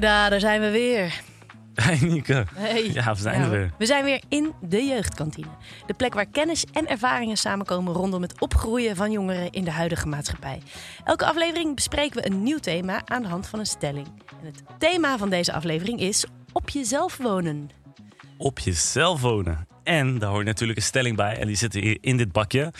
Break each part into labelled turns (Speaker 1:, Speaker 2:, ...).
Speaker 1: Tegeda, daar zijn we weer.
Speaker 2: Hey Nieke.
Speaker 1: Hey.
Speaker 2: Ja, we zijn er weer.
Speaker 1: We zijn weer in de jeugdkantine. De plek waar kennis en ervaringen samenkomen rondom het opgroeien van jongeren in de huidige maatschappij. Elke aflevering bespreken we een nieuw thema aan de hand van een stelling. En het thema van deze aflevering is op jezelf wonen.
Speaker 2: Op jezelf wonen. En daar hoort natuurlijk een stelling bij. En die zit hier in dit bakje.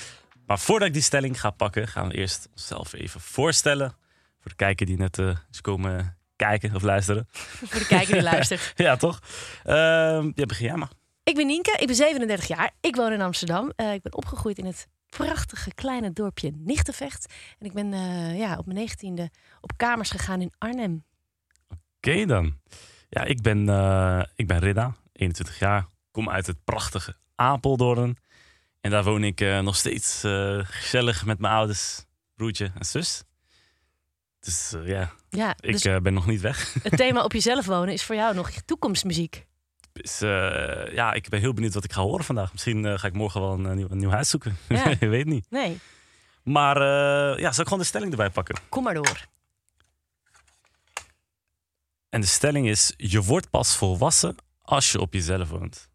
Speaker 2: Maar voordat ik die stelling ga pakken, gaan we eerst onszelf even voorstellen. Voor de kijker die net eh, is komen kijken of luisteren.
Speaker 1: Voor de kijker die luistert.
Speaker 2: ja, toch? Ehm ja, begin jij maar.
Speaker 1: Ik ben Nienke, ik ben 37 jaar. Ik woon in Amsterdam. Eh, ik ben opgegroeid in het prachtige kleine dorpje Nichtenvecht. En ik ben eh, ja, op mijn negentiende op kamers gegaan in Arnhem.
Speaker 2: Oké dan. Ja, ik ben, eh, ik ben Ridda, 21 jaar. Kom uit het prachtige Apeldoorn. En daar woon ik nog steeds gezellig met mijn ouders, broertje en zus. Dus eh, ja,
Speaker 1: Ja,
Speaker 2: ik
Speaker 1: dus
Speaker 2: eh, ben nog niet weg.
Speaker 1: het thema op jezelf wonen is voor jou nog toekomstmuziek.
Speaker 2: Dus eh, ja, ik ben heel benieuwd wat ik ga horen vandaag. Misschien ga ik morgen wel een, nieuw, een nieuw huis zoeken.
Speaker 1: Ja.
Speaker 2: Je weet niet.
Speaker 1: Nee,
Speaker 2: Maar ja, zal ik gewoon de stelling erbij pakken?
Speaker 1: kom maar door.
Speaker 2: En de stelling is: je wordt pas volwassen als je op jezelf woont.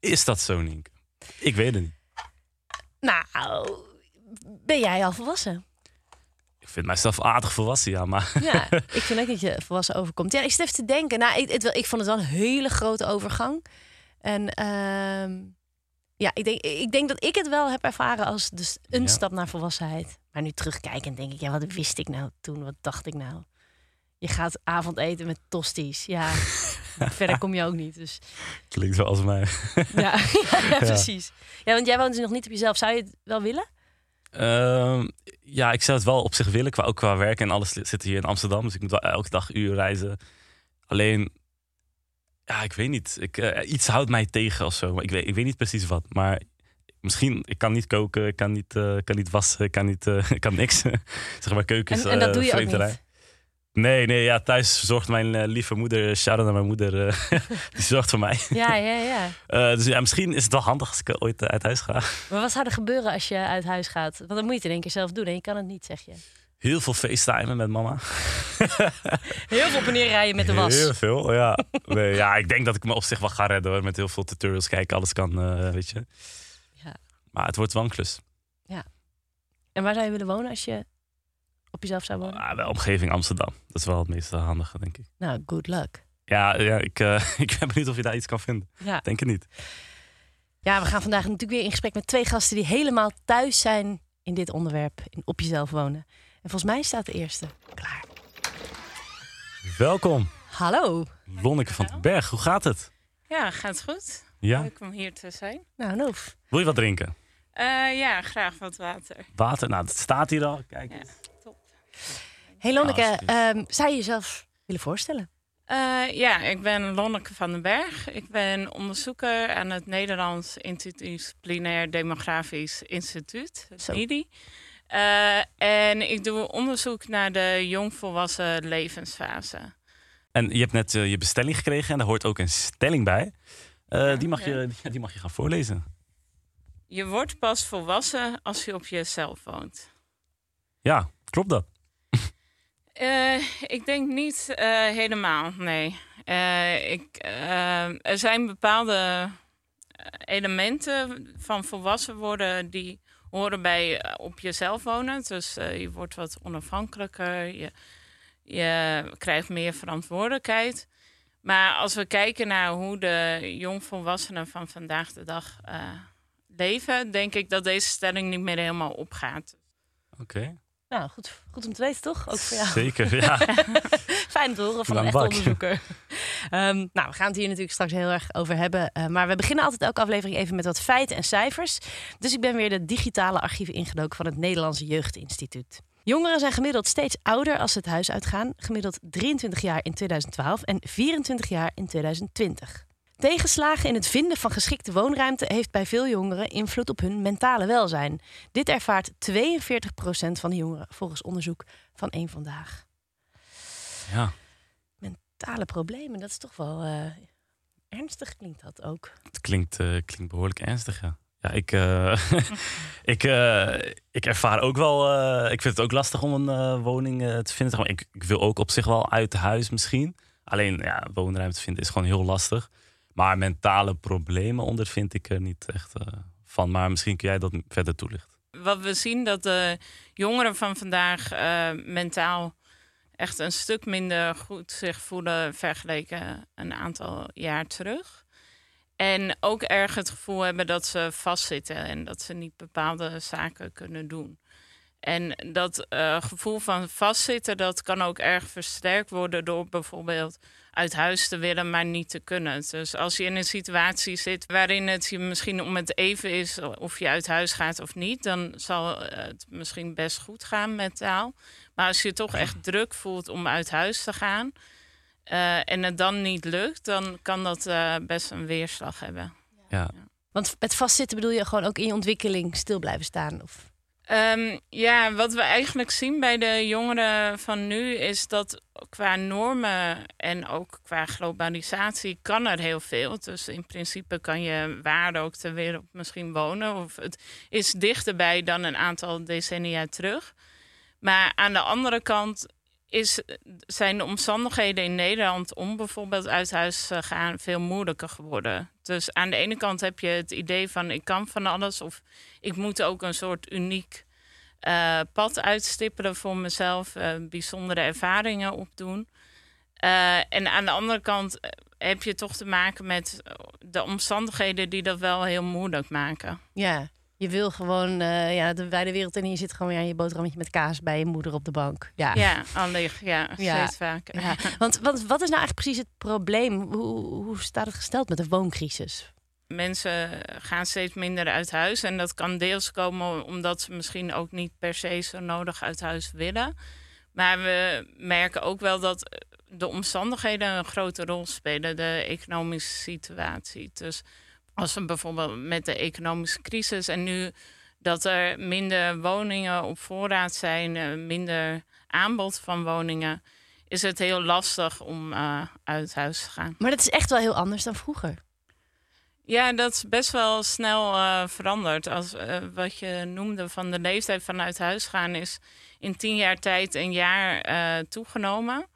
Speaker 2: Is dat zo, Nienke? Ik weet het niet.
Speaker 1: Nou, ben jij al volwassen?
Speaker 2: Ik vind mijzelf aardig volwassen, ja, maar
Speaker 1: Ja, ik vind ook dat je volwassen overkomt. Ja, ik zit even te denken. Nou, ik, het, ik vond het wel een hele grote overgang. En ehm, ja, ik denk, ik denk dat ik het wel heb ervaren als dus een
Speaker 2: Ja.
Speaker 1: stap naar volwassenheid. Maar nu terugkijkend denk ik, ja, wat wist ik nou toen? Wat dacht ik nou? Je gaat avondeten met tosties. Ja, verder kom je ook niet. Dus
Speaker 2: klinkt wel als mij.
Speaker 1: ja, ja, precies. Ja, want jij woont dus nog niet op jezelf. Zou je het wel willen?
Speaker 2: Ehm, ja, ik zou het wel op zich willen, qua, ook qua werk en alles zit hier in Amsterdam. Dus ik moet wel elke dag uur reizen. Alleen, ja, ik weet niet. Ik, eh, iets houdt mij tegen of zo. Maar ik weet, ik weet niet precies wat. Maar misschien, ik kan niet koken, ik kan niet, eh, kan niet wassen, ik kan, niet, eh, kan niks. zeg maar keukens.
Speaker 1: En, en dat doe je ook niet.
Speaker 2: Nee, nee, ja, thuis zorgt mijn eh, lieve moeder, shout naar mijn moeder, eh, die zorgt voor mij.
Speaker 1: Ja, ja, ja.
Speaker 2: Eh, dus ja, misschien is het wel handig als ik eh, ooit eh, uit huis ga.
Speaker 1: Maar wat zou er gebeuren als je uit huis gaat? Want dan moet je het in één keer zelf doen en je kan het niet, zeg je.
Speaker 2: Heel veel facetimen met mama.
Speaker 1: Heel veel op en neer rijden met de was.
Speaker 2: Heel veel, ja. Nee, ja, ik denk dat ik me op zich wel ga redden hoor. Met heel veel tutorials kijken, alles kan, eh, weet je.
Speaker 1: Ja.
Speaker 2: Maar het wordt wel een klus.
Speaker 1: En waar zou je willen wonen als je op jezelf zou wonen?
Speaker 2: Ah, wel omgeving Amsterdam. Dat is wel het meest handige, denk ik.
Speaker 1: Nou, good luck.
Speaker 2: Ja, ja ik, eh, ik ben benieuwd of je daar iets kan vinden.
Speaker 1: Ja.
Speaker 2: Denk het niet.
Speaker 1: ja, we gaan vandaag natuurlijk weer in gesprek met twee gasten die helemaal thuis zijn in dit onderwerp, in op jezelf wonen. En volgens mij staat de eerste klaar.
Speaker 2: Welkom,
Speaker 1: Hallo.
Speaker 2: Lonneke van den Berg. Hoe gaat het?
Speaker 3: Ja, gaat goed.
Speaker 2: Ja?
Speaker 3: Leuk om hier te zijn.
Speaker 1: Nou, Noof.
Speaker 2: Wil je wat drinken?
Speaker 3: Eh, ja, graag wat water.
Speaker 2: Water? Nou, dat staat hier al. Kijk
Speaker 3: Ja,
Speaker 2: eens.
Speaker 1: Hey Lonneke,
Speaker 2: Ja,
Speaker 1: ehm, zou je jezelf willen voorstellen?
Speaker 3: Eh, ja, ik ben Lonneke van den Berg. Ik ben onderzoeker aan het Nederlands Interdisciplinair Demografisch Instituut, het. NIDI. Eh, en ik doe onderzoek naar de jongvolwassen levensfase.
Speaker 2: En je hebt net eh, je bestelling gekregen en daar hoort ook een stelling bij. Eh, die, mag
Speaker 3: ja.
Speaker 2: je, die, die mag je gaan voorlezen.
Speaker 3: Je wordt pas volwassen als je op jezelf woont.
Speaker 2: Ja, klopt dat?
Speaker 3: Eh, ik denk niet eh, helemaal, nee. Eh, ik, er zijn bepaalde elementen van volwassen worden die horen bij op jezelf wonen. Dus je wordt wat onafhankelijker, je, je krijgt meer verantwoordelijkheid. Maar als we kijken naar hoe de jongvolwassenen van vandaag de dag leven, denk ik dat deze stelling niet meer helemaal opgaat.
Speaker 2: Oké.
Speaker 1: Nou, goed, goed om te weten, toch? Ook voor jou.
Speaker 2: Zeker, ja.
Speaker 1: Fijn te horen van een echte
Speaker 2: bak.
Speaker 1: onderzoeker. Ehm, nou, we gaan het hier natuurlijk straks heel erg over hebben. Eh, maar we beginnen altijd elke aflevering even met wat feiten en cijfers. Dus ik ben weer de digitale archieven ingedoken van het Nederlandse Jeugdinstituut. Jongeren zijn gemiddeld steeds ouder als ze het huis uitgaan. Gemiddeld 23 jaar in 2012 en 24 jaar in 2020. Tegenslagen in het vinden van geschikte woonruimte heeft bij veel jongeren invloed op hun mentale welzijn. Dit ervaart 42% van de jongeren volgens onderzoek van één vandaag
Speaker 2: ja.
Speaker 1: mentale problemen, dat is toch wel eh, ernstig klinkt dat ook.
Speaker 2: Het klinkt, eh, klinkt behoorlijk ernstig, ja. Ja, ik, eh, ik, ik ervaar ook wel. ik vind het ook lastig om een woning te vinden. Ik, ik wil ook op zich wel uit huis misschien. Alleen ja, woonruimte vinden is gewoon heel lastig. Maar mentale problemen ondervind ik er niet echt eh, van. Maar misschien kun jij dat verder toelichten.
Speaker 3: Wat we zien dat de jongeren van vandaag eh, mentaal echt een stuk minder goed zich voelen vergeleken een aantal jaar terug. En ook erg het gevoel hebben dat ze vastzitten en dat ze niet bepaalde zaken kunnen doen. En dat eh, gevoel van vastzitten, dat kan ook erg versterkt worden door bijvoorbeeld uit huis te willen, maar niet te kunnen. Dus als je in een situatie zit waarin het je misschien om het even is of je uit huis gaat of niet, dan zal het misschien best goed gaan mentaal. Maar als je toch echt druk voelt om uit huis te gaan eh, en het dan niet lukt, dan kan dat eh, best een weerslag hebben.
Speaker 2: Ja.
Speaker 1: Want met vastzitten bedoel je gewoon ook in je ontwikkeling stil blijven staan? Of...
Speaker 3: Ehm, ja, wat we eigenlijk zien bij de jongeren van nu is dat qua normen en ook qua globalisatie kan er heel veel. Dus in principe kan je waar ook ter wereld misschien wonen. Of het is dichterbij dan een aantal decennia terug. Maar aan de andere kant is, zijn de omstandigheden in Nederland om bijvoorbeeld uit huis te gaan veel moeilijker geworden. Dus aan de ene kant heb je het idee van ik kan van alles of ik moet ook een soort uniek uh, pad uitstippelen voor mezelf, uh, bijzondere ervaringen opdoen. Uh, en aan de andere kant heb je toch te maken met de omstandigheden die dat wel heel moeilijk maken.
Speaker 1: Ja, je wil gewoon ja, de wijde wereld in en je zit gewoon weer aan je boterhammetje met kaas bij je moeder op de bank. Ja,
Speaker 3: ja allicht. Ja, ja, steeds vaker.
Speaker 1: Ja. Want, want wat is nou eigenlijk precies het probleem? Hoe, hoe staat het gesteld met de wooncrisis?
Speaker 3: Mensen gaan steeds minder uit huis. En dat kan deels komen omdat ze misschien ook niet per se zo nodig uit huis willen. Maar we merken ook wel dat de omstandigheden een grote rol spelen, de economische situatie. Dus als we bijvoorbeeld met de economische crisis en nu dat er minder woningen op voorraad zijn, minder aanbod van woningen, is het heel lastig om uh, uit huis te gaan.
Speaker 1: Maar dat is echt wel heel anders dan vroeger.
Speaker 3: Ja, dat is best wel snel uh, veranderd. Als, uh, wat je noemde van de leeftijd van uit huis gaan is in tien jaar tijd een jaar toegenomen.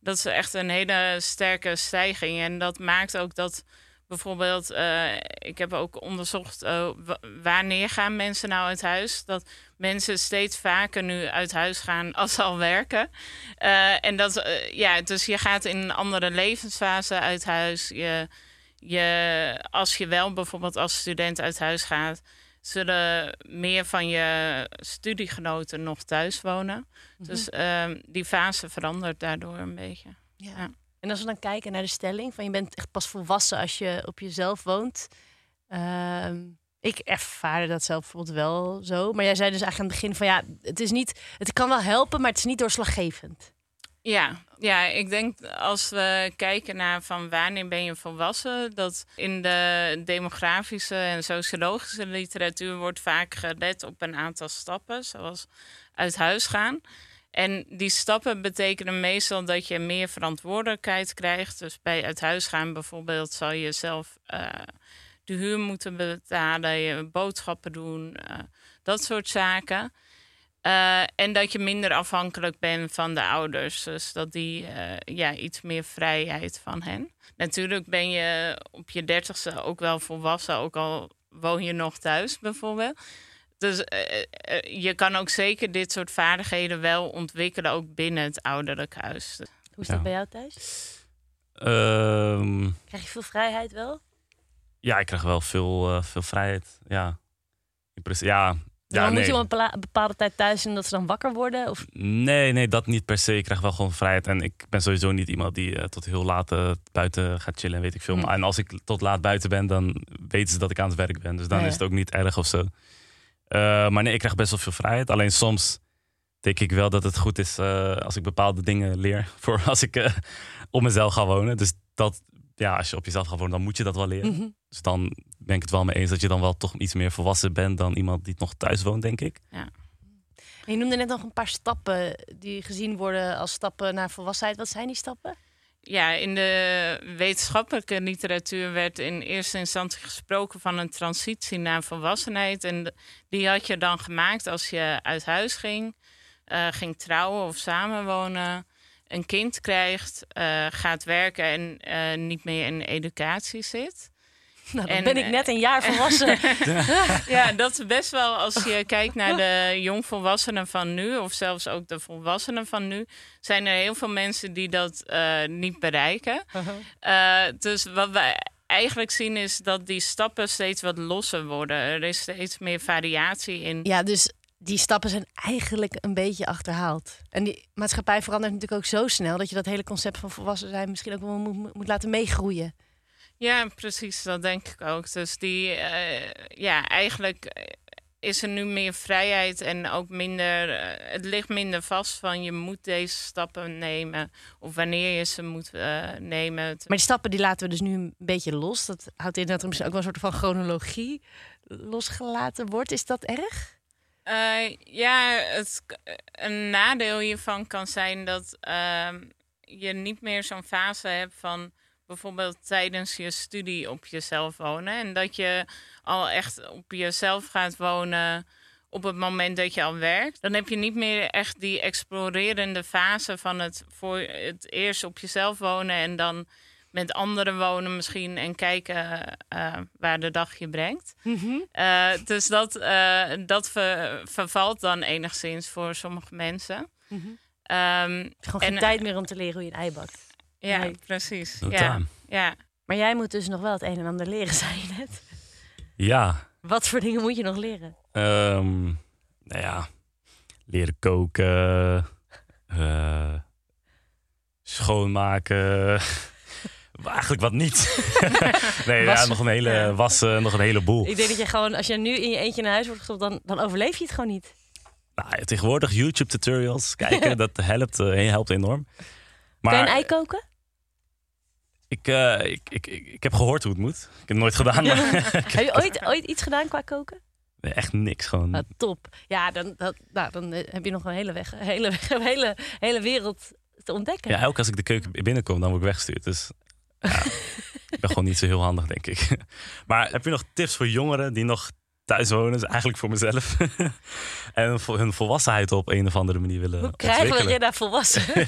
Speaker 3: Dat is echt een hele sterke stijging. En dat maakt ook dat bijvoorbeeld, ik heb ook onderzocht wanneer gaan mensen nou uit huis. Dat mensen steeds vaker nu uit huis gaan als ze al werken. en dat, ja, dus je gaat in een andere levensfase uit huis. Je je, als je wel bijvoorbeeld als student uit huis gaat, zullen meer van je studiegenoten nog thuis wonen. Mm -hmm. Dus um, die fase verandert daardoor een beetje.
Speaker 1: Ja. ja. En als we dan kijken naar de stelling van je bent echt pas volwassen als je op jezelf woont. Uh, ik ervaarde dat zelf bijvoorbeeld wel zo. Maar jij zei dus eigenlijk aan het begin van ja, het is niet, het kan wel helpen, maar het is niet doorslaggevend.
Speaker 3: Ja, ja, ik denk als we kijken naar van wanneer ben je volwassen, dat in de demografische en sociologische literatuur wordt vaak gelet op een aantal stappen, zoals uit huis gaan. En die stappen betekenen meestal dat je meer verantwoordelijkheid krijgt. Dus bij uit huis gaan bijvoorbeeld zal je zelf uh, de huur moeten betalen, je boodschappen doen, uh, dat soort zaken. Uh, en dat je minder afhankelijk bent van de ouders. Dus dat die ja, iets meer vrijheid van hen. Natuurlijk ben je op je dertigste ook wel volwassen, ook al woon je nog thuis bijvoorbeeld. Dus uh, je kan ook zeker dit soort vaardigheden wel ontwikkelen, ook binnen het ouderlijk huis.
Speaker 1: Hoe is dat
Speaker 2: Ja.
Speaker 1: bij jou thuis?
Speaker 2: Ehm,
Speaker 1: Krijg je veel vrijheid wel?
Speaker 2: ja, ik krijg wel veel, eh, veel vrijheid. Ja. Ja,
Speaker 1: Ja,
Speaker 2: ja
Speaker 1: moet
Speaker 2: nee.
Speaker 1: je om een bepaalde tijd thuis en dat ze dan wakker worden? Of...
Speaker 2: Nee, nee, dat niet per se. Ik krijg wel gewoon vrijheid. En ik ben sowieso niet iemand die eh, tot heel laat eh, buiten gaat chillen en weet ik veel. Maar En als ik tot laat buiten ben, dan weten ze dat ik aan het werk ben. Dus dan
Speaker 1: Ja, ja.
Speaker 2: is het ook niet erg of zo. Eh, maar nee, ik krijg best wel veel vrijheid. Alleen soms denk ik wel dat het goed is eh, als ik bepaalde dingen leer. Voor als ik eh, op mezelf ga wonen. Dus dat, ja, als je op jezelf gaat wonen, dan moet je dat wel leren.
Speaker 1: Mhm.
Speaker 2: Dus dan ben ik het wel mee eens dat je dan wel toch iets meer volwassen bent dan iemand die nog thuis woont, denk ik.
Speaker 1: En je noemde net nog een paar stappen die gezien worden als stappen naar volwassenheid. Wat zijn die stappen?
Speaker 3: Ja, in de wetenschappelijke literatuur werd in eerste instantie gesproken van een transitie naar volwassenheid. En die had je dan gemaakt als je uit huis ging, uh, ging trouwen of samenwonen, een kind krijgt, uh, gaat werken en uh, niet meer in educatie zit.
Speaker 1: Nou, dan en, ben ik net een jaar volwassen.
Speaker 3: ja, dat is best wel als je kijkt naar de jongvolwassenen van nu, of zelfs ook de volwassenen van nu, zijn er heel veel mensen die dat uh, niet bereiken. Uh, dus wat wij eigenlijk zien is dat die stappen steeds wat losser worden. Er is steeds meer variatie in.
Speaker 1: Ja, dus die stappen zijn eigenlijk een beetje achterhaald. En die maatschappij verandert natuurlijk ook zo snel dat je dat hele concept van volwassen zijn misschien ook wel moet, moet laten meegroeien.
Speaker 3: Ja, precies. Dat denk ik ook. Dus die, uh, ja, eigenlijk is er nu meer vrijheid en ook minder. Uh, het ligt minder vast van je moet deze stappen nemen of wanneer je ze moet uh, nemen.
Speaker 1: Maar die stappen die laten we dus nu een beetje los. Dat houdt in dat er misschien ook wel een soort van chronologie losgelaten wordt. Is dat erg?
Speaker 3: ja, het, een nadeel hiervan kan zijn dat ehm, je niet meer zo'n fase hebt van bijvoorbeeld tijdens je studie op jezelf wonen. En dat je al echt op jezelf gaat wonen op het moment dat je al werkt. Dan heb je niet meer echt die explorerende fase van het voor het eerst op jezelf wonen en dan met anderen wonen misschien en kijken uh, waar de dag je brengt. Mm dus dat, uh, dat ver, vervalt dan enigszins voor sommige mensen.
Speaker 1: Mm -hmm. um, Gewoon geen tijd meer om te leren hoe je een ei bakt.
Speaker 3: Ja, precies. Ja, ja.
Speaker 1: Maar jij moet dus nog wel het een en ander leren, zei je net.
Speaker 2: Ja.
Speaker 1: Wat voor dingen moet je nog leren?
Speaker 2: Um, nou ja, leren koken, uh, schoonmaken. Eigenlijk wat niet. nee, ja, nog een hele ja. wassen, nog een heleboel.
Speaker 1: Ik denk dat je gewoon, als je nu in je eentje naar huis wordt gestopt, dan, dan overleef je het gewoon niet.
Speaker 2: Nou, tegenwoordig YouTube tutorials kijken, dat helpt, uh, helpt enorm.
Speaker 1: Maar, Kun je een ei koken?
Speaker 2: Ik, uh, ik, ik, ik, ik, heb gehoord hoe het moet. Ik heb het nooit gedaan. Maar
Speaker 1: heb je ooit, ooit iets gedaan qua koken?
Speaker 2: Nee, echt niks. Gewoon.
Speaker 1: Ah, top. Ja, dan, dat, nou, dan heb je nog een hele weg, hele, hele, hele wereld te ontdekken.
Speaker 2: Ja, elke als ik de keuken binnenkom, dan word ik weggestuurd. Dus ja, ik ben gewoon niet zo heel handig, denk ik. Maar heb je nog tips voor jongeren die nog thuis wonen, is eigenlijk voor mezelf. en voor hun volwassenheid op een of andere manier willen
Speaker 1: Hoe krijgen we je daar volwassen?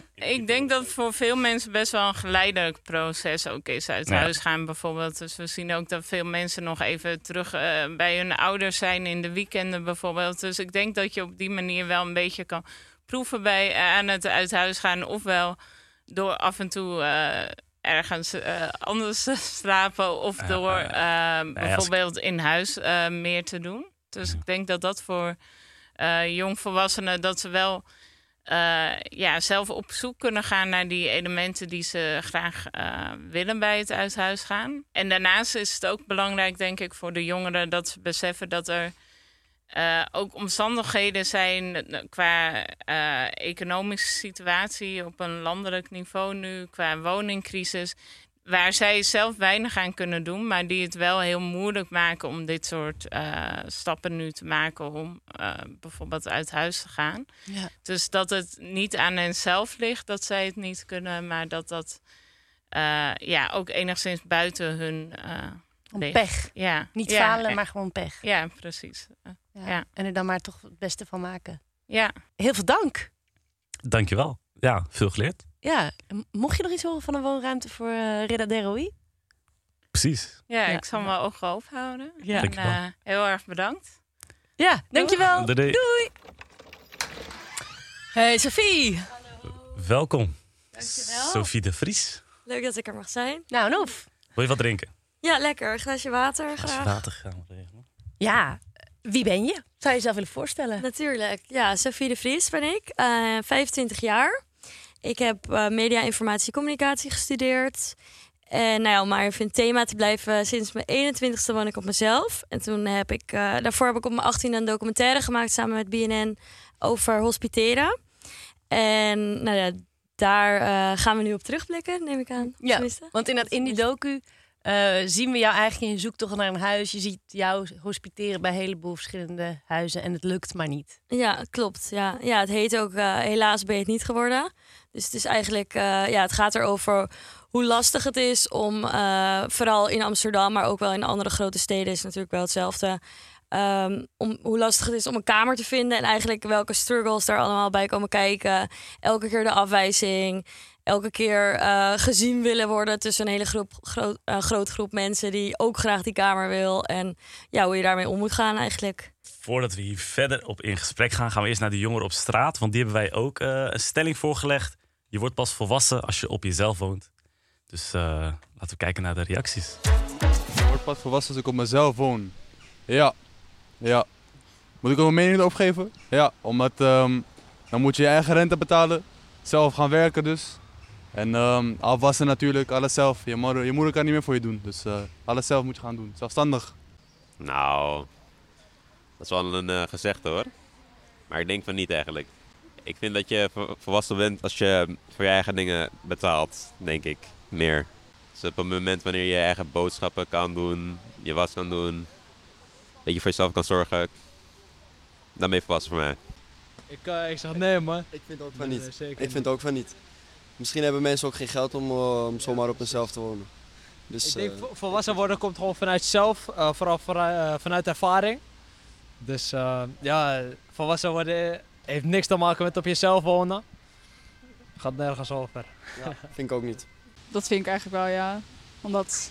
Speaker 3: Ik denk dat voor veel mensen best wel een geleidelijk proces ook is uit ja. huis gaan bijvoorbeeld. Dus we zien ook dat veel mensen nog even terug uh, bij hun ouders zijn in de weekenden bijvoorbeeld. Dus ik denk dat je op die manier wel een beetje kan proeven bij uh, aan het uit huis gaan. Ofwel door af en toe... Uh, ergens uh, anders slapen of door uh, bijvoorbeeld in huis uh, meer te doen. Dus ik denk dat dat voor jongvolwassenen dat ze wel ja, zelf op zoek kunnen gaan naar die elementen die ze graag willen bij het uithuis gaan. En daarnaast is het ook belangrijk, denk ik, voor de jongeren dat ze beseffen dat er uh, ook omstandigheden zijn qua uh, economische situatie op een landelijk niveau nu, qua woningcrisis, waar zij zelf weinig aan kunnen doen, maar die het wel heel moeilijk maken om dit soort uh, stappen nu te maken om bijvoorbeeld uit huis te gaan. Ja. Dus dat het niet aan hen zelf ligt dat zij het niet kunnen, maar dat dat ja, ook enigszins buiten hun
Speaker 1: om pech. Ja. Niet falen, maar gewoon pech.
Speaker 3: Ja, precies.
Speaker 1: Ja. ja. En er dan maar toch het beste van maken.
Speaker 3: Ja.
Speaker 1: Heel veel dank.
Speaker 2: Dankjewel. Ja, veel geleerd.
Speaker 1: Ja, mocht je nog iets horen van een woonruimte voor uh, Ridda Deroi?
Speaker 2: Precies.
Speaker 3: Ja, ik zal mijn ogen ophouden. Ja. En, uh, heel erg bedankt.
Speaker 1: Ja, dankjewel.
Speaker 2: Doei. Doei.
Speaker 1: Hey Sophie.
Speaker 2: Hallo. Welkom.
Speaker 4: Dankjewel.
Speaker 2: Sophie de Vries.
Speaker 4: Leuk dat ik er mag zijn.
Speaker 1: Nou, Noef.
Speaker 2: Wil je wat drinken?
Speaker 4: Ja, lekker. Een glaasje water. Een
Speaker 2: glaasje water gaan we regelen.
Speaker 1: Ja, wie ben je? Zou je jezelf willen voorstellen?
Speaker 4: Natuurlijk. Ja, Sophie de Vries ben ik. Uh, eh, 25 jaar. Ik heb uh, media, informatie, communicatie gestudeerd. En nou ja, om maar even in thema te blijven, sinds mijn 21ste woon ik op mezelf. En toen heb ik, uh, daarvoor heb ik op mijn 18e een documentaire gemaakt samen met BNN over hospiteren. En nou ja, daar gaan we nu op terugblikken, neem ik aan.
Speaker 1: Ja, want in, dat, in die docu eh, zien we jou eigenlijk in zoektocht naar een huis. Je ziet jou hospiteren bij een heleboel verschillende huizen en het lukt maar niet.
Speaker 4: Ja, klopt. Ja, ja het heet ook uh, Helaas ben je het niet geworden. Dus het is eigenlijk, uh, ja, het gaat erover hoe lastig het is om, vooral in Amsterdam, maar ook wel in andere grote steden is natuurlijk wel hetzelfde. Um, om hoe lastig het is om een kamer te vinden en eigenlijk welke struggles daar allemaal bij komen kijken. Elke keer de afwijzing, elke keer uh, gezien willen worden tussen een hele groep, groot, uh, grote groep mensen die ook graag die kamer wil. En ja, hoe je daarmee om moet gaan eigenlijk.
Speaker 2: Voordat we hier verder op in gesprek gaan, gaan we eerst naar de jongeren op straat. Want die hebben wij ook uh, een stelling voorgelegd. Je wordt pas volwassen als je op jezelf woont. Dus laten we kijken naar de reacties.
Speaker 5: Je wordt pas volwassen als ik op mezelf woon. Ja, ja. Moet ik ook een mening erop geven? Ja, omdat um, dan moet je je eigen rente betalen. Zelf gaan werken dus. En um, afwassen natuurlijk, alles zelf. Je moeder, je moeder kan niet meer voor je doen. Dus uh, alles zelf moet je gaan doen. Zelfstandig.
Speaker 6: Nou, dat is wel een uh, gezegde hoor. Maar ik denk van niet eigenlijk. Ik vind dat je volwassen bent als je voor je eigen dingen betaalt, denk ik. Meer. Dus op het moment wanneer je je eigen boodschappen kan doen, je was kan doen, dat je voor jezelf kan zorgen, dan ben je volwassen voor mij.
Speaker 7: Ik, uh, ik zeg nee man.
Speaker 8: Ik vind ook van niet. Nee, ik vind ook van niet. Misschien hebben mensen ook geen geld om, uh, om zomaar op hunzelf te wonen. Dus,
Speaker 7: ik denk uh, volwassen worden komt gewoon vanuit zelf, vooral vanuit, vanuit ervaring. Dus ja, volwassen worden heeft niks te maken met op jezelf wonen. Gaat nergens over.
Speaker 8: Ja, vind ik ook niet.
Speaker 9: Dat vind ik eigenlijk wel, ja. Omdat,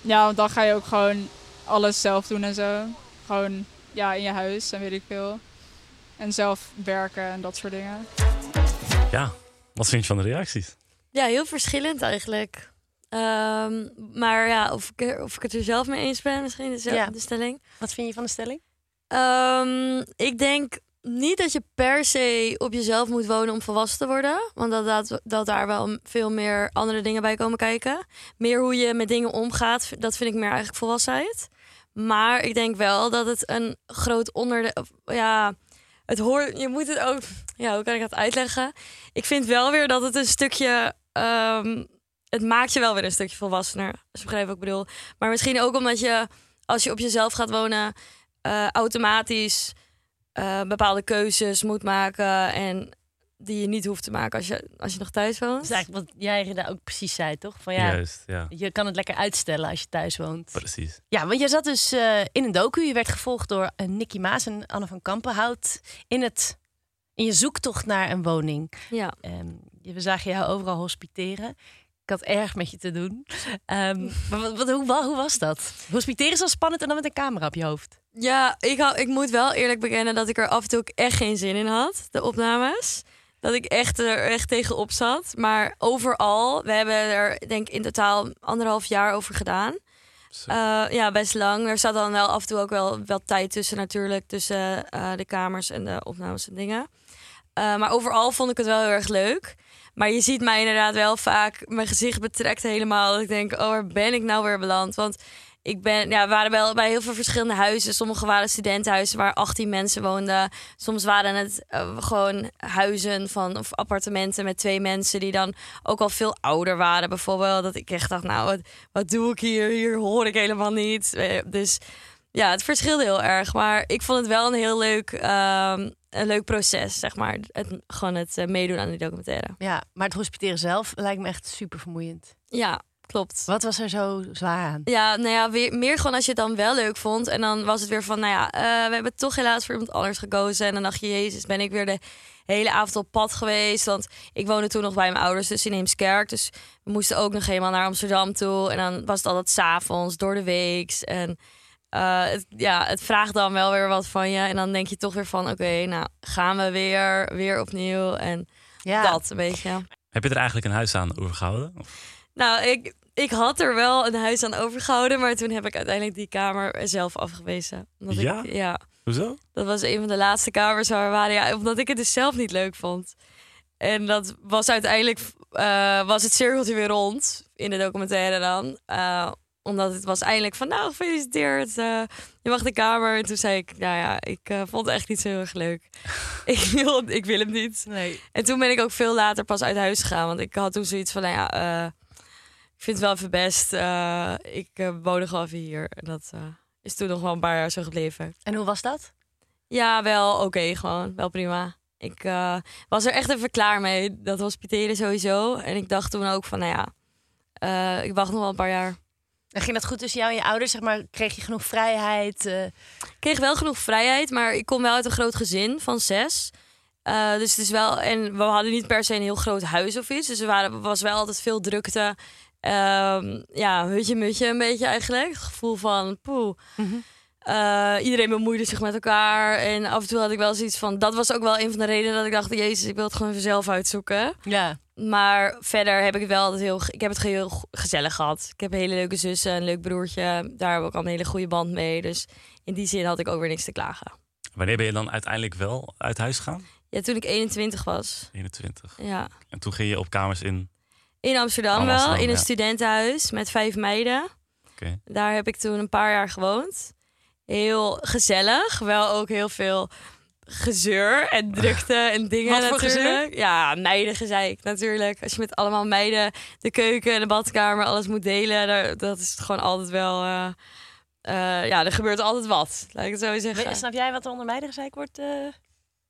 Speaker 9: ja, want dan ga je ook gewoon alles zelf doen en zo. Gewoon ja, in je huis en weet ik veel. En zelf werken en dat soort dingen.
Speaker 2: Ja, wat vind je van de reacties?
Speaker 4: Ja, heel verschillend eigenlijk. Um, maar ja, of ik, of ik het er zelf mee eens ben, misschien de, ja. de stelling.
Speaker 1: Wat vind je van de stelling?
Speaker 4: Um, ik denk niet dat je per se op jezelf moet wonen om volwassen te worden. Want dat, dat, dat daar wel veel meer andere dingen bij komen kijken. Meer hoe je met dingen omgaat, dat vind ik meer eigenlijk volwassenheid. Maar ik denk wel dat het een groot onderdeel. Ja, het hoort. Je moet het ook. Ja, hoe kan ik dat uitleggen? Ik vind wel weer dat het een stukje. Um, het maakt je wel weer een stukje volwassener. Als je begrijpt wat ik bedoel. Maar misschien ook omdat je, als je op jezelf gaat wonen, uh, automatisch uh, bepaalde keuzes moet maken. En die je niet hoeft te maken als je, als je nog thuis woont.
Speaker 1: Dat is eigenlijk wat jij daar ook precies zei, toch? Van ja,
Speaker 2: Juist, ja.
Speaker 1: Je kan het lekker uitstellen als je thuis woont.
Speaker 2: Precies.
Speaker 1: Ja, want je zat dus uh, in een docu. Je werd gevolgd door uh, Nicky Maas en Anne van Kampenhout in, het, in je zoektocht naar een woning.
Speaker 4: Ja.
Speaker 1: Um, we zagen jou overal hospiteren. Ik had erg met je te doen. Um, maar wat, wat, hoe, hoe was dat? Hospiteren is al spannend en dan met een camera op je hoofd.
Speaker 4: Ja, ik, hou, ik moet wel eerlijk bekennen dat ik er af en toe ook echt geen zin in had, de opnames dat ik echt er echt tegenop zat. Maar overal, we hebben er denk ik in totaal anderhalf jaar over gedaan. Uh, ja, best lang. Er zat dan wel af en toe ook wel, wel tijd tussen natuurlijk. Tussen uh, de kamers en de opnames en dingen. Uh, maar overal vond ik het wel heel erg leuk. Maar je ziet mij inderdaad wel vaak, mijn gezicht betrekt helemaal. Dat ik denk, oh, waar ben ik nou weer beland? Want ik ben, ja, we waren wel bij heel veel verschillende huizen. Sommige waren studentenhuizen waar 18 mensen woonden. Soms waren het uh, gewoon huizen van, of appartementen met twee mensen die dan ook al veel ouder waren. Bijvoorbeeld dat ik echt dacht, nou, wat, wat doe ik hier? Hier hoor ik helemaal niet. Eh, dus ja, het verschilde heel erg. Maar ik vond het wel een heel leuk, um, een leuk proces, zeg maar. Het, gewoon het uh, meedoen aan die documentaire.
Speaker 1: Ja, maar het hospiteren zelf lijkt me echt super vermoeiend.
Speaker 4: Ja, klopt.
Speaker 1: Wat was er zo zwaar aan?
Speaker 4: Ja, nou ja, weer, meer gewoon als je het dan wel leuk vond. En dan was het weer van, nou ja, uh, we hebben toch helaas voor iemand anders gekozen. En dan dacht je, jezus, ben ik weer de hele avond op pad geweest. Want ik woonde toen nog bij mijn ouders, dus in Heemskerk. Dus we moesten ook nog helemaal naar Amsterdam toe. En dan was het altijd s'avonds, door de week. En uh, het, ja, het vraagt dan wel weer wat van je. En dan denk je toch weer van, oké, nou gaan we weer, weer opnieuw. En ja. dat een beetje.
Speaker 2: Heb je er eigenlijk een huis aan overgehouden? Of?
Speaker 4: Nou, ik, ik had er wel een huis aan overgehouden, maar toen heb ik uiteindelijk die kamer zelf afgewezen.
Speaker 2: Omdat ja?
Speaker 4: Ik, ja.
Speaker 2: Hoezo?
Speaker 4: Dat was een van de laatste kamers waar we waren. Ja, omdat ik het dus zelf niet leuk vond. En dat was uiteindelijk, uh, was het cirkeltje weer rond in de documentaire dan. Uh, omdat het was eindelijk van, nou, gefeliciteerd. Uh, je mag de kamer. En toen zei ik, nou ja, ik uh, vond het echt niet zo heel erg leuk. ik, wil, ik wil hem niet.
Speaker 1: Nee.
Speaker 4: En toen ben ik ook veel later pas uit huis gegaan. Want ik had toen zoiets van, nou ja, uh, ik vind het wel even best. Eh, ik uh, woonde gewoon even hier. En dat uh, is toen nog wel een paar jaar zo gebleven.
Speaker 1: En hoe was dat?
Speaker 4: Ja, wel oké, gewoon. Wel prima. Ik was er echt even klaar mee. Dat hospiteren sowieso. En ik dacht toen ook van, nou ja, ik wacht nog wel een paar jaar.
Speaker 1: En ging dat goed tussen jou en je ouders? Zeg maar, kreeg je genoeg vrijheid?
Speaker 4: Ik kreeg wel genoeg vrijheid, maar ik kom wel uit een groot gezin van zes. Uh, dus het is wel, en we hadden niet per se een heel groot huis of iets. Dus er waren, was wel altijd veel drukte. Um, ja, hutje mutje een beetje eigenlijk. Het gevoel van poeh. Mm iedereen bemoeide zich met elkaar. En af en toe had ik wel zoiets van... Dat was ook wel een van de redenen dat ik dacht... Jezus, ik wil het gewoon even zelf uitzoeken.
Speaker 1: Ja.
Speaker 4: Maar verder heb ik wel altijd heel... Ik heb het heel gezellig gehad. Ik heb een hele leuke zussen, een leuk broertje. Daar heb ik al een hele goede band mee. Dus in die zin had ik ook weer niks te klagen.
Speaker 2: Wanneer ben je dan uiteindelijk wel uit huis gegaan?
Speaker 4: Ja, toen ik 21 was.
Speaker 2: 21.
Speaker 4: Ja.
Speaker 2: En toen ging je op kamers in?
Speaker 4: In Amsterdam, wel, in een studentenhuis met vijf meiden.
Speaker 2: Okay.
Speaker 4: Daar heb ik toen een paar jaar gewoond. Heel gezellig, wel ook heel veel gezeur en drukte en dingen
Speaker 1: Wat
Speaker 4: natuurlijk. Ja, meidengezeik natuurlijk. Als je met allemaal meiden de keuken en de badkamer alles moet delen, daar, dat is gewoon altijd wel... Uh, uh, ja, er gebeurt altijd wat, laat ik het zo zeggen.
Speaker 1: Snap jij wat er onder meidengezeik wordt? Uh...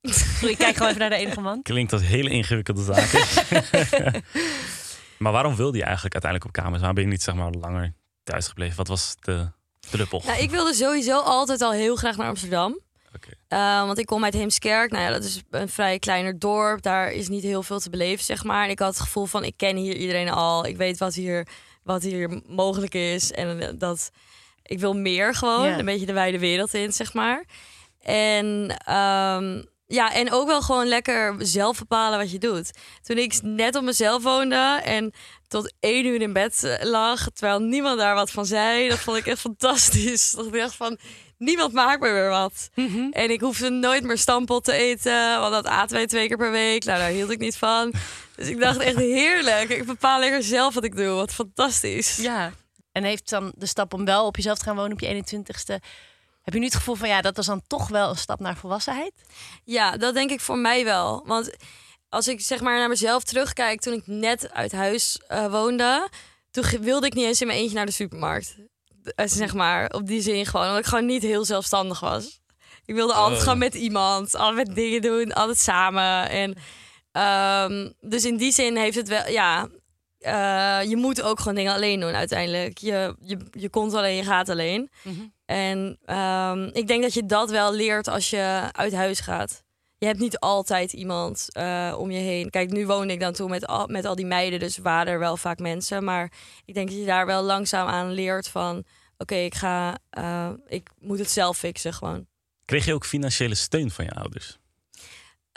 Speaker 1: Sorry, ik kijk gewoon even naar de enige man.
Speaker 2: Klinkt als hele ingewikkelde zaken. maar waarom wilde je eigenlijk uiteindelijk op kamers? Waarom ben je niet zeg maar langer thuis gebleven? Wat was de druppel?
Speaker 4: Nou, ik wilde sowieso altijd al heel graag naar Amsterdam.
Speaker 2: Okay.
Speaker 4: Uh, want ik kom uit Heemskerk. Nou ja, dat is een vrij kleiner dorp. Daar is niet heel veel te beleven, zeg maar. En ik had het gevoel van, ik ken hier iedereen al. Ik weet wat hier, wat hier mogelijk is. En dat ik wil meer gewoon. Yeah. Een beetje de wijde wereld in, zeg maar. En um, ja, en ook wel gewoon lekker zelf bepalen wat je doet. Toen ik net op mezelf woonde en tot één uur in bed eh, lag, terwijl niemand daar wat van zei, dat vond ik echt fantastisch. Dat ik dacht van, niemand maakt me weer wat.
Speaker 1: Mhm.
Speaker 4: En ik hoefde nooit meer stampot te eten, want dat aten wij twee keer per week. Nou, daar hield ik niet van. Dus ik dacht echt heerlijk. Ik bepaal lekker zelf wat ik doe. Wat fantastisch.
Speaker 1: Ja. En heeft dan de stap om wel op jezelf te gaan wonen op je 21ste heb je nu het gevoel van ja, dat was dan toch wel een stap naar volwassenheid?
Speaker 4: Ja, dat denk ik voor mij wel. Want als ik zeg maar naar mezelf terugkijk, toen ik net uit huis uh, woonde, toen wilde ik niet eens in mijn eentje naar de supermarkt. Uh, zeg maar, op die zin gewoon, omdat ik gewoon niet heel zelfstandig was. Ik wilde altijd
Speaker 2: Oh.
Speaker 4: gewoon met iemand, altijd dingen doen, altijd samen. En um, dus in die zin heeft het wel, ja, uh, je moet ook gewoon dingen alleen doen uiteindelijk. Je, je, je komt alleen, je gaat alleen.
Speaker 1: Mhm.
Speaker 4: En um, ik denk dat je dat wel leert als je uit huis gaat. Je hebt niet altijd iemand uh, om je heen. Kijk, nu woon ik dan toe met al, met al die meiden, dus waren er wel vaak mensen. Maar ik denk dat je daar wel langzaam aan leert van... oké, okay, ik ga, uh, ik moet het zelf fixen gewoon.
Speaker 2: Kreeg je ook financiële steun van je ouders?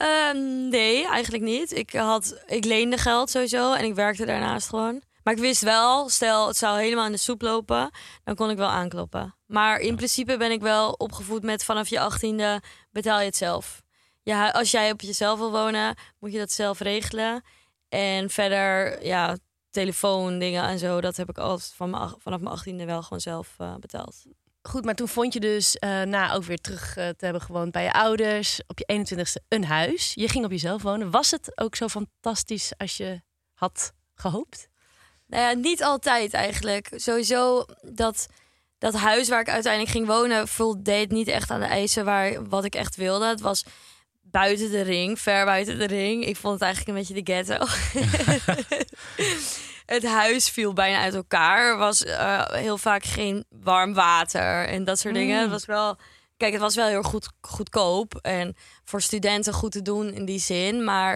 Speaker 4: Uh, nee, eigenlijk niet. Ik, had, ik leende geld sowieso en ik werkte daarnaast gewoon. Maar ik wist wel, stel het zou helemaal in de soep lopen, dan kon ik wel aankloppen. Maar in principe ben ik wel opgevoed met vanaf je achttiende betaal je het zelf. Ja, als jij op jezelf wil wonen, moet je dat zelf regelen. En verder, ja, telefoon, dingen en zo, dat heb ik altijd van mijn, vanaf mijn achttiende wel gewoon zelf uh, betaald.
Speaker 1: Goed, maar toen vond je dus uh, na ook weer terug uh, te hebben gewoond bij je ouders, op je 21ste een huis. Je ging op jezelf wonen. Was het ook zo fantastisch als je had gehoopt?
Speaker 4: Nou ja, niet altijd eigenlijk. Sowieso dat, dat huis waar ik uiteindelijk ging wonen voldeed niet echt aan de eisen waar wat ik echt wilde. Het was buiten de ring, ver buiten de ring. Ik vond het eigenlijk een beetje de ghetto. het huis viel bijna uit elkaar. Er was uh, heel vaak geen warm water en dat soort dingen. Het was wel, kijk, het was wel heel goed, goedkoop en voor studenten goed te doen in die zin, maar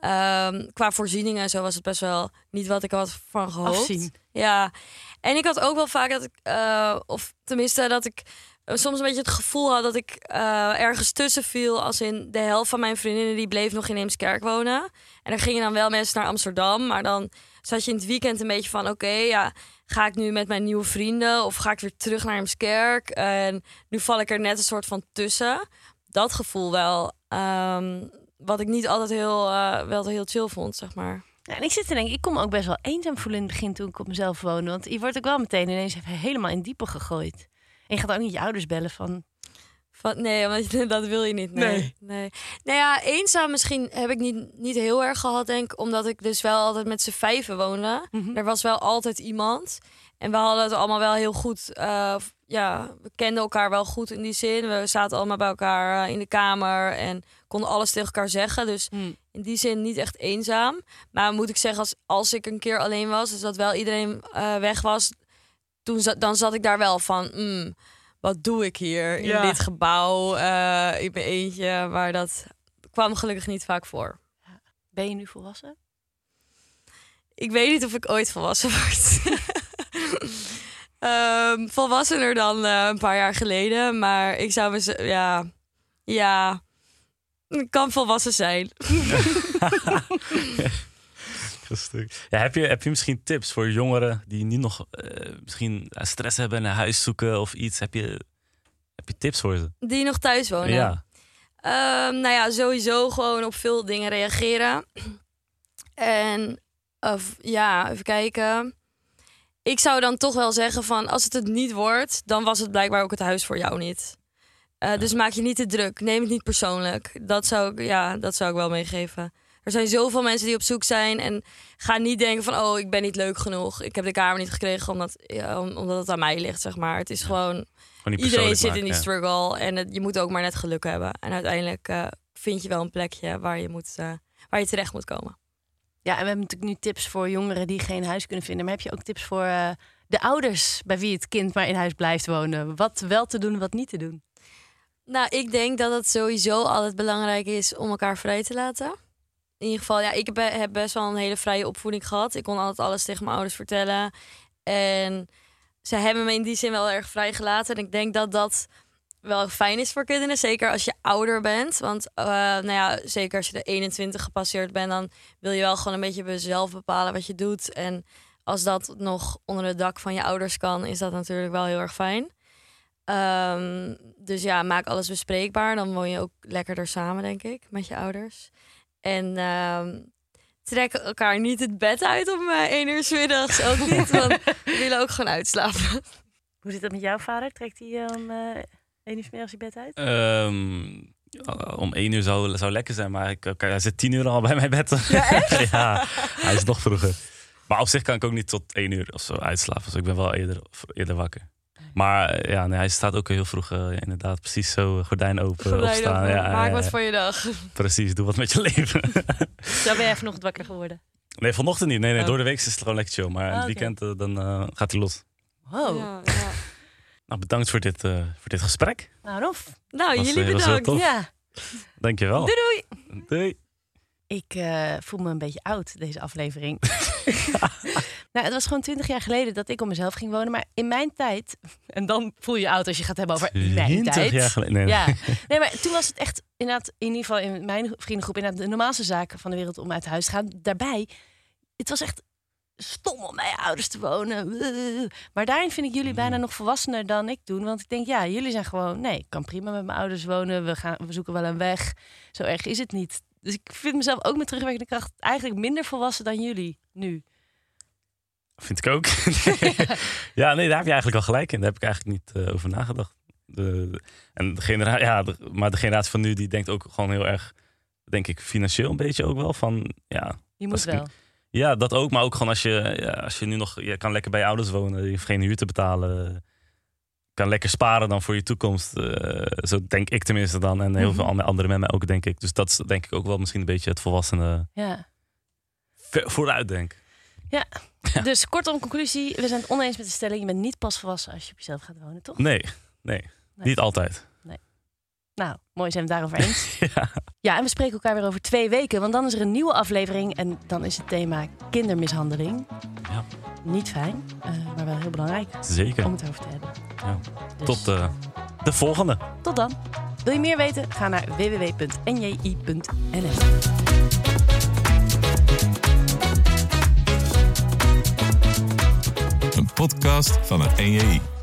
Speaker 4: um, qua voorzieningen en zo was het best wel niet wat ik had van gehoopt.
Speaker 1: Afzien.
Speaker 4: Ja, en ik had ook wel vaak dat ik, uh, of tenminste dat ik uh, soms een beetje het gevoel had dat ik uh, ergens tussen viel. Als in de helft van mijn vriendinnen die bleef nog in Eemskerk wonen. En er gingen dan wel mensen naar Amsterdam. Maar dan zat je in het weekend een beetje van... oké, ja, ga ik nu met mijn nieuwe vrienden... of ga ik weer terug naar Eemskerk? En nu val ik er net een soort van tussen. Dat gevoel wel. Um, wat ik niet altijd heel, uh, wel heel chill vond, zeg maar.
Speaker 1: En ik zit te denken, ik kon me ook best wel eenzaam voelen in het begin toen ik op mezelf woonde. Want je wordt ook wel meteen ineens helemaal in diepe gegooid. En je gaat ook niet je ouders bellen van...
Speaker 4: Van, nee, want dat wil je niet. Nee.
Speaker 1: Nee.
Speaker 4: nee. Nou ja, eenzaam misschien heb ik niet, niet heel erg gehad, denk ik. Omdat ik dus wel altijd met z'n vijven woonde.
Speaker 1: Mhm.
Speaker 4: Er was wel altijd iemand. En we hadden het allemaal wel heel goed. eh, ja, we kenden elkaar wel goed in die zin. We zaten allemaal bij elkaar eh, in de kamer en konden alles tegen elkaar zeggen. Dus
Speaker 1: Mm.
Speaker 4: in die zin niet echt eenzaam. Maar moet ik zeggen, als, als ik een keer alleen was, dus dat wel iedereen eh, weg was, toen dan zat ik daar wel van. mm, wat doe ik hier in
Speaker 1: Ja.
Speaker 4: dit gebouw? eh in mijn eentje. Maar dat kwam gelukkig niet vaak voor.
Speaker 1: Ben je nu volwassen?
Speaker 4: Ik weet niet of ik ooit volwassen word. Ehm volwassener dan eh, een paar jaar geleden. Maar ik zou me... Ja, ja, ik kan volwassen zijn.
Speaker 2: Gestuk. Ja, heb, je, heb je misschien tips voor jongeren die nu nog eh, misschien stress hebben en een huis zoeken of iets? Heb je, heb je tips voor ze?
Speaker 4: Die nog thuis wonen.
Speaker 2: Ja.
Speaker 4: Ehm, nou ja, sowieso gewoon op veel dingen reageren. En of, ja, even kijken. Ik zou dan toch wel zeggen van als het het niet wordt, dan was het blijkbaar ook het huis voor jou niet. Eh, Dus maak je niet te druk. Neem het niet persoonlijk. Dat zou ik, ja, dat zou ik wel meegeven. Er zijn zoveel mensen die op zoek zijn en ga niet denken van oh, ik ben niet leuk genoeg. Ik heb de kamer niet gekregen omdat, ja, omdat het aan mij ligt, zeg maar. Het is gewoon Iedereen zit
Speaker 2: maken,
Speaker 4: in die
Speaker 2: ja.
Speaker 4: struggle en het- je moet ook maar net geluk hebben. En uiteindelijk eh, vind je wel een plekje waar je, moet, eh, waar je terecht moet komen.
Speaker 1: Ja, en we hebben natuurlijk nu tips voor jongeren die geen huis kunnen vinden. Maar heb je ook tips voor eh, de ouders bij wie het kind maar in huis blijft wonen? Wat wel te doen, wat niet te doen?
Speaker 4: Nou, ik denk dat het sowieso altijd belangrijk is om elkaar vrij te laten. In ieder geval, ja, ik heb, best wel een hele vrije opvoeding gehad. Ik kon altijd alles tegen mijn ouders vertellen. En ze hebben me in die zin wel erg vrijgelaten. En ik denk dat dat wel fijn is voor kinderen. Zeker als je ouder bent. Want eh, nou ja, zeker als je de 21 gepasseerd bent... dan wil je wel gewoon een beetje zelf bepalen wat je doet. En als dat nog onder het dak van je ouders kan... is dat natuurlijk wel heel erg fijn. Ehm, dus ja, maak alles bespreekbaar. Dan woon je ook lekkerder samen, denk ik, met je ouders. En ehm, trek elkaar niet het bed uit om eh één uur 's middags. Ook niet, want we willen ook gewoon uitslapen.
Speaker 1: Hoe zit dat met jouw vader? Trekt hij eh, om eh één uur 's middags je bed uit?
Speaker 2: Ehm, om één uur zou, zou lekker zijn, maar ik, oké, hij zit tien uur al bij mijn bed. Ja, echt? ja, hij is nog vroeger. Maar op zich kan ik ook niet tot één uur of zo uitslapen. Dus ik ben wel eerder, eerder wakker. Maar eh, ja, nee, hij staat ook heel vroeg, eh, inderdaad, precies zo, gordijn open,
Speaker 4: Gordijn
Speaker 2: opstaan.
Speaker 4: open,
Speaker 2: Ja,
Speaker 4: maak
Speaker 2: ja,
Speaker 4: wat
Speaker 2: ja.
Speaker 4: voor je dag.
Speaker 2: Precies, doe wat met je leven.
Speaker 1: Zo ben jij vanochtend wakker geworden.
Speaker 2: nee, vanochtend niet. Nee, nee,
Speaker 1: Oh.
Speaker 2: door de week is het gewoon lekker chill. Maar in
Speaker 1: Ah,
Speaker 2: het
Speaker 1: oké.
Speaker 2: weekend eh, dan eh, gaat hij los.
Speaker 1: Wow.
Speaker 4: Ja, ja.
Speaker 2: Nou, bedankt voor dit, eh, voor dit gesprek.
Speaker 1: Nou, Rof.
Speaker 4: Nou,
Speaker 2: Was,
Speaker 4: jullie
Speaker 2: eh,
Speaker 4: bedankt.
Speaker 1: Ja.
Speaker 2: Dankjewel.
Speaker 1: Doei doei.
Speaker 2: Doei.
Speaker 1: Ik eh, voel me een beetje oud, deze aflevering. nou, het was gewoon twintig jaar geleden dat ik op mezelf ging wonen. Maar in mijn tijd... En dan voel je je oud als je gaat hebben over in mijn
Speaker 2: 20
Speaker 1: tijd.
Speaker 2: jaar geleden. Nee.
Speaker 1: Ja, nee, maar toen was het echt inderdaad, in ieder geval in mijn vriendengroep, inderdaad de normaalste zaken van de wereld om uit huis te gaan. Daarbij, het was echt stom om bij je ouders te wonen. Maar daarin vind ik jullie bijna nog volwassener dan ik toen. Want ik denk, ja, jullie zijn gewoon, nee, ik kan prima met mijn ouders wonen. We, gaan, we zoeken wel een weg. Zo erg is het niet. Dus ik vind mezelf ook met terugwerkende kracht eigenlijk minder volwassen dan jullie nu.
Speaker 2: Vind ik ook. ja, nee, daar heb je eigenlijk al gelijk in. Daar heb ik eigenlijk niet eh, over nagedacht. De, en de genera ja, de- maar de generatie van nu die denkt ook gewoon heel erg, denk ik, financieel een beetje ook wel. Van, ja,
Speaker 1: Je moet
Speaker 2: ik-
Speaker 1: wel.
Speaker 2: ja, dat ook. Maar ook gewoon als je, ja, als je nu nog, je kan lekker bij je ouders wonen. Je hoeft geen huur te betalen. Kan lekker sparen dan voor je toekomst. eh, zo denk ik tenminste dan. En heel
Speaker 1: Mhm.
Speaker 2: veel andere- anderen met mij ook, denk ik. Dus dat is denk ik ook wel misschien een beetje het volwassene
Speaker 1: Ja.
Speaker 2: vooruitdenk. Ja.
Speaker 1: Dus kortom, conclusie. We zijn het oneens met de stelling. Je bent niet pas volwassen als je op jezelf gaat wonen, toch?
Speaker 2: Nee, nee,
Speaker 1: Nee.
Speaker 2: niet altijd.
Speaker 1: Nou, mooi zijn we het daarover eens.
Speaker 2: Ja.
Speaker 1: Ja, en we spreken elkaar weer over twee weken, want dan is er een nieuwe aflevering en dan is het thema kindermishandeling.
Speaker 2: Ja.
Speaker 1: Niet fijn, eh, maar wel heel belangrijk
Speaker 2: Zeker.
Speaker 1: om het over te hebben.
Speaker 2: Ja.
Speaker 1: Dus
Speaker 2: Tot eh, de volgende.
Speaker 1: tot dan. Wil je meer weten? Ga naar www.nji.nl.
Speaker 10: Podcast van het NJI.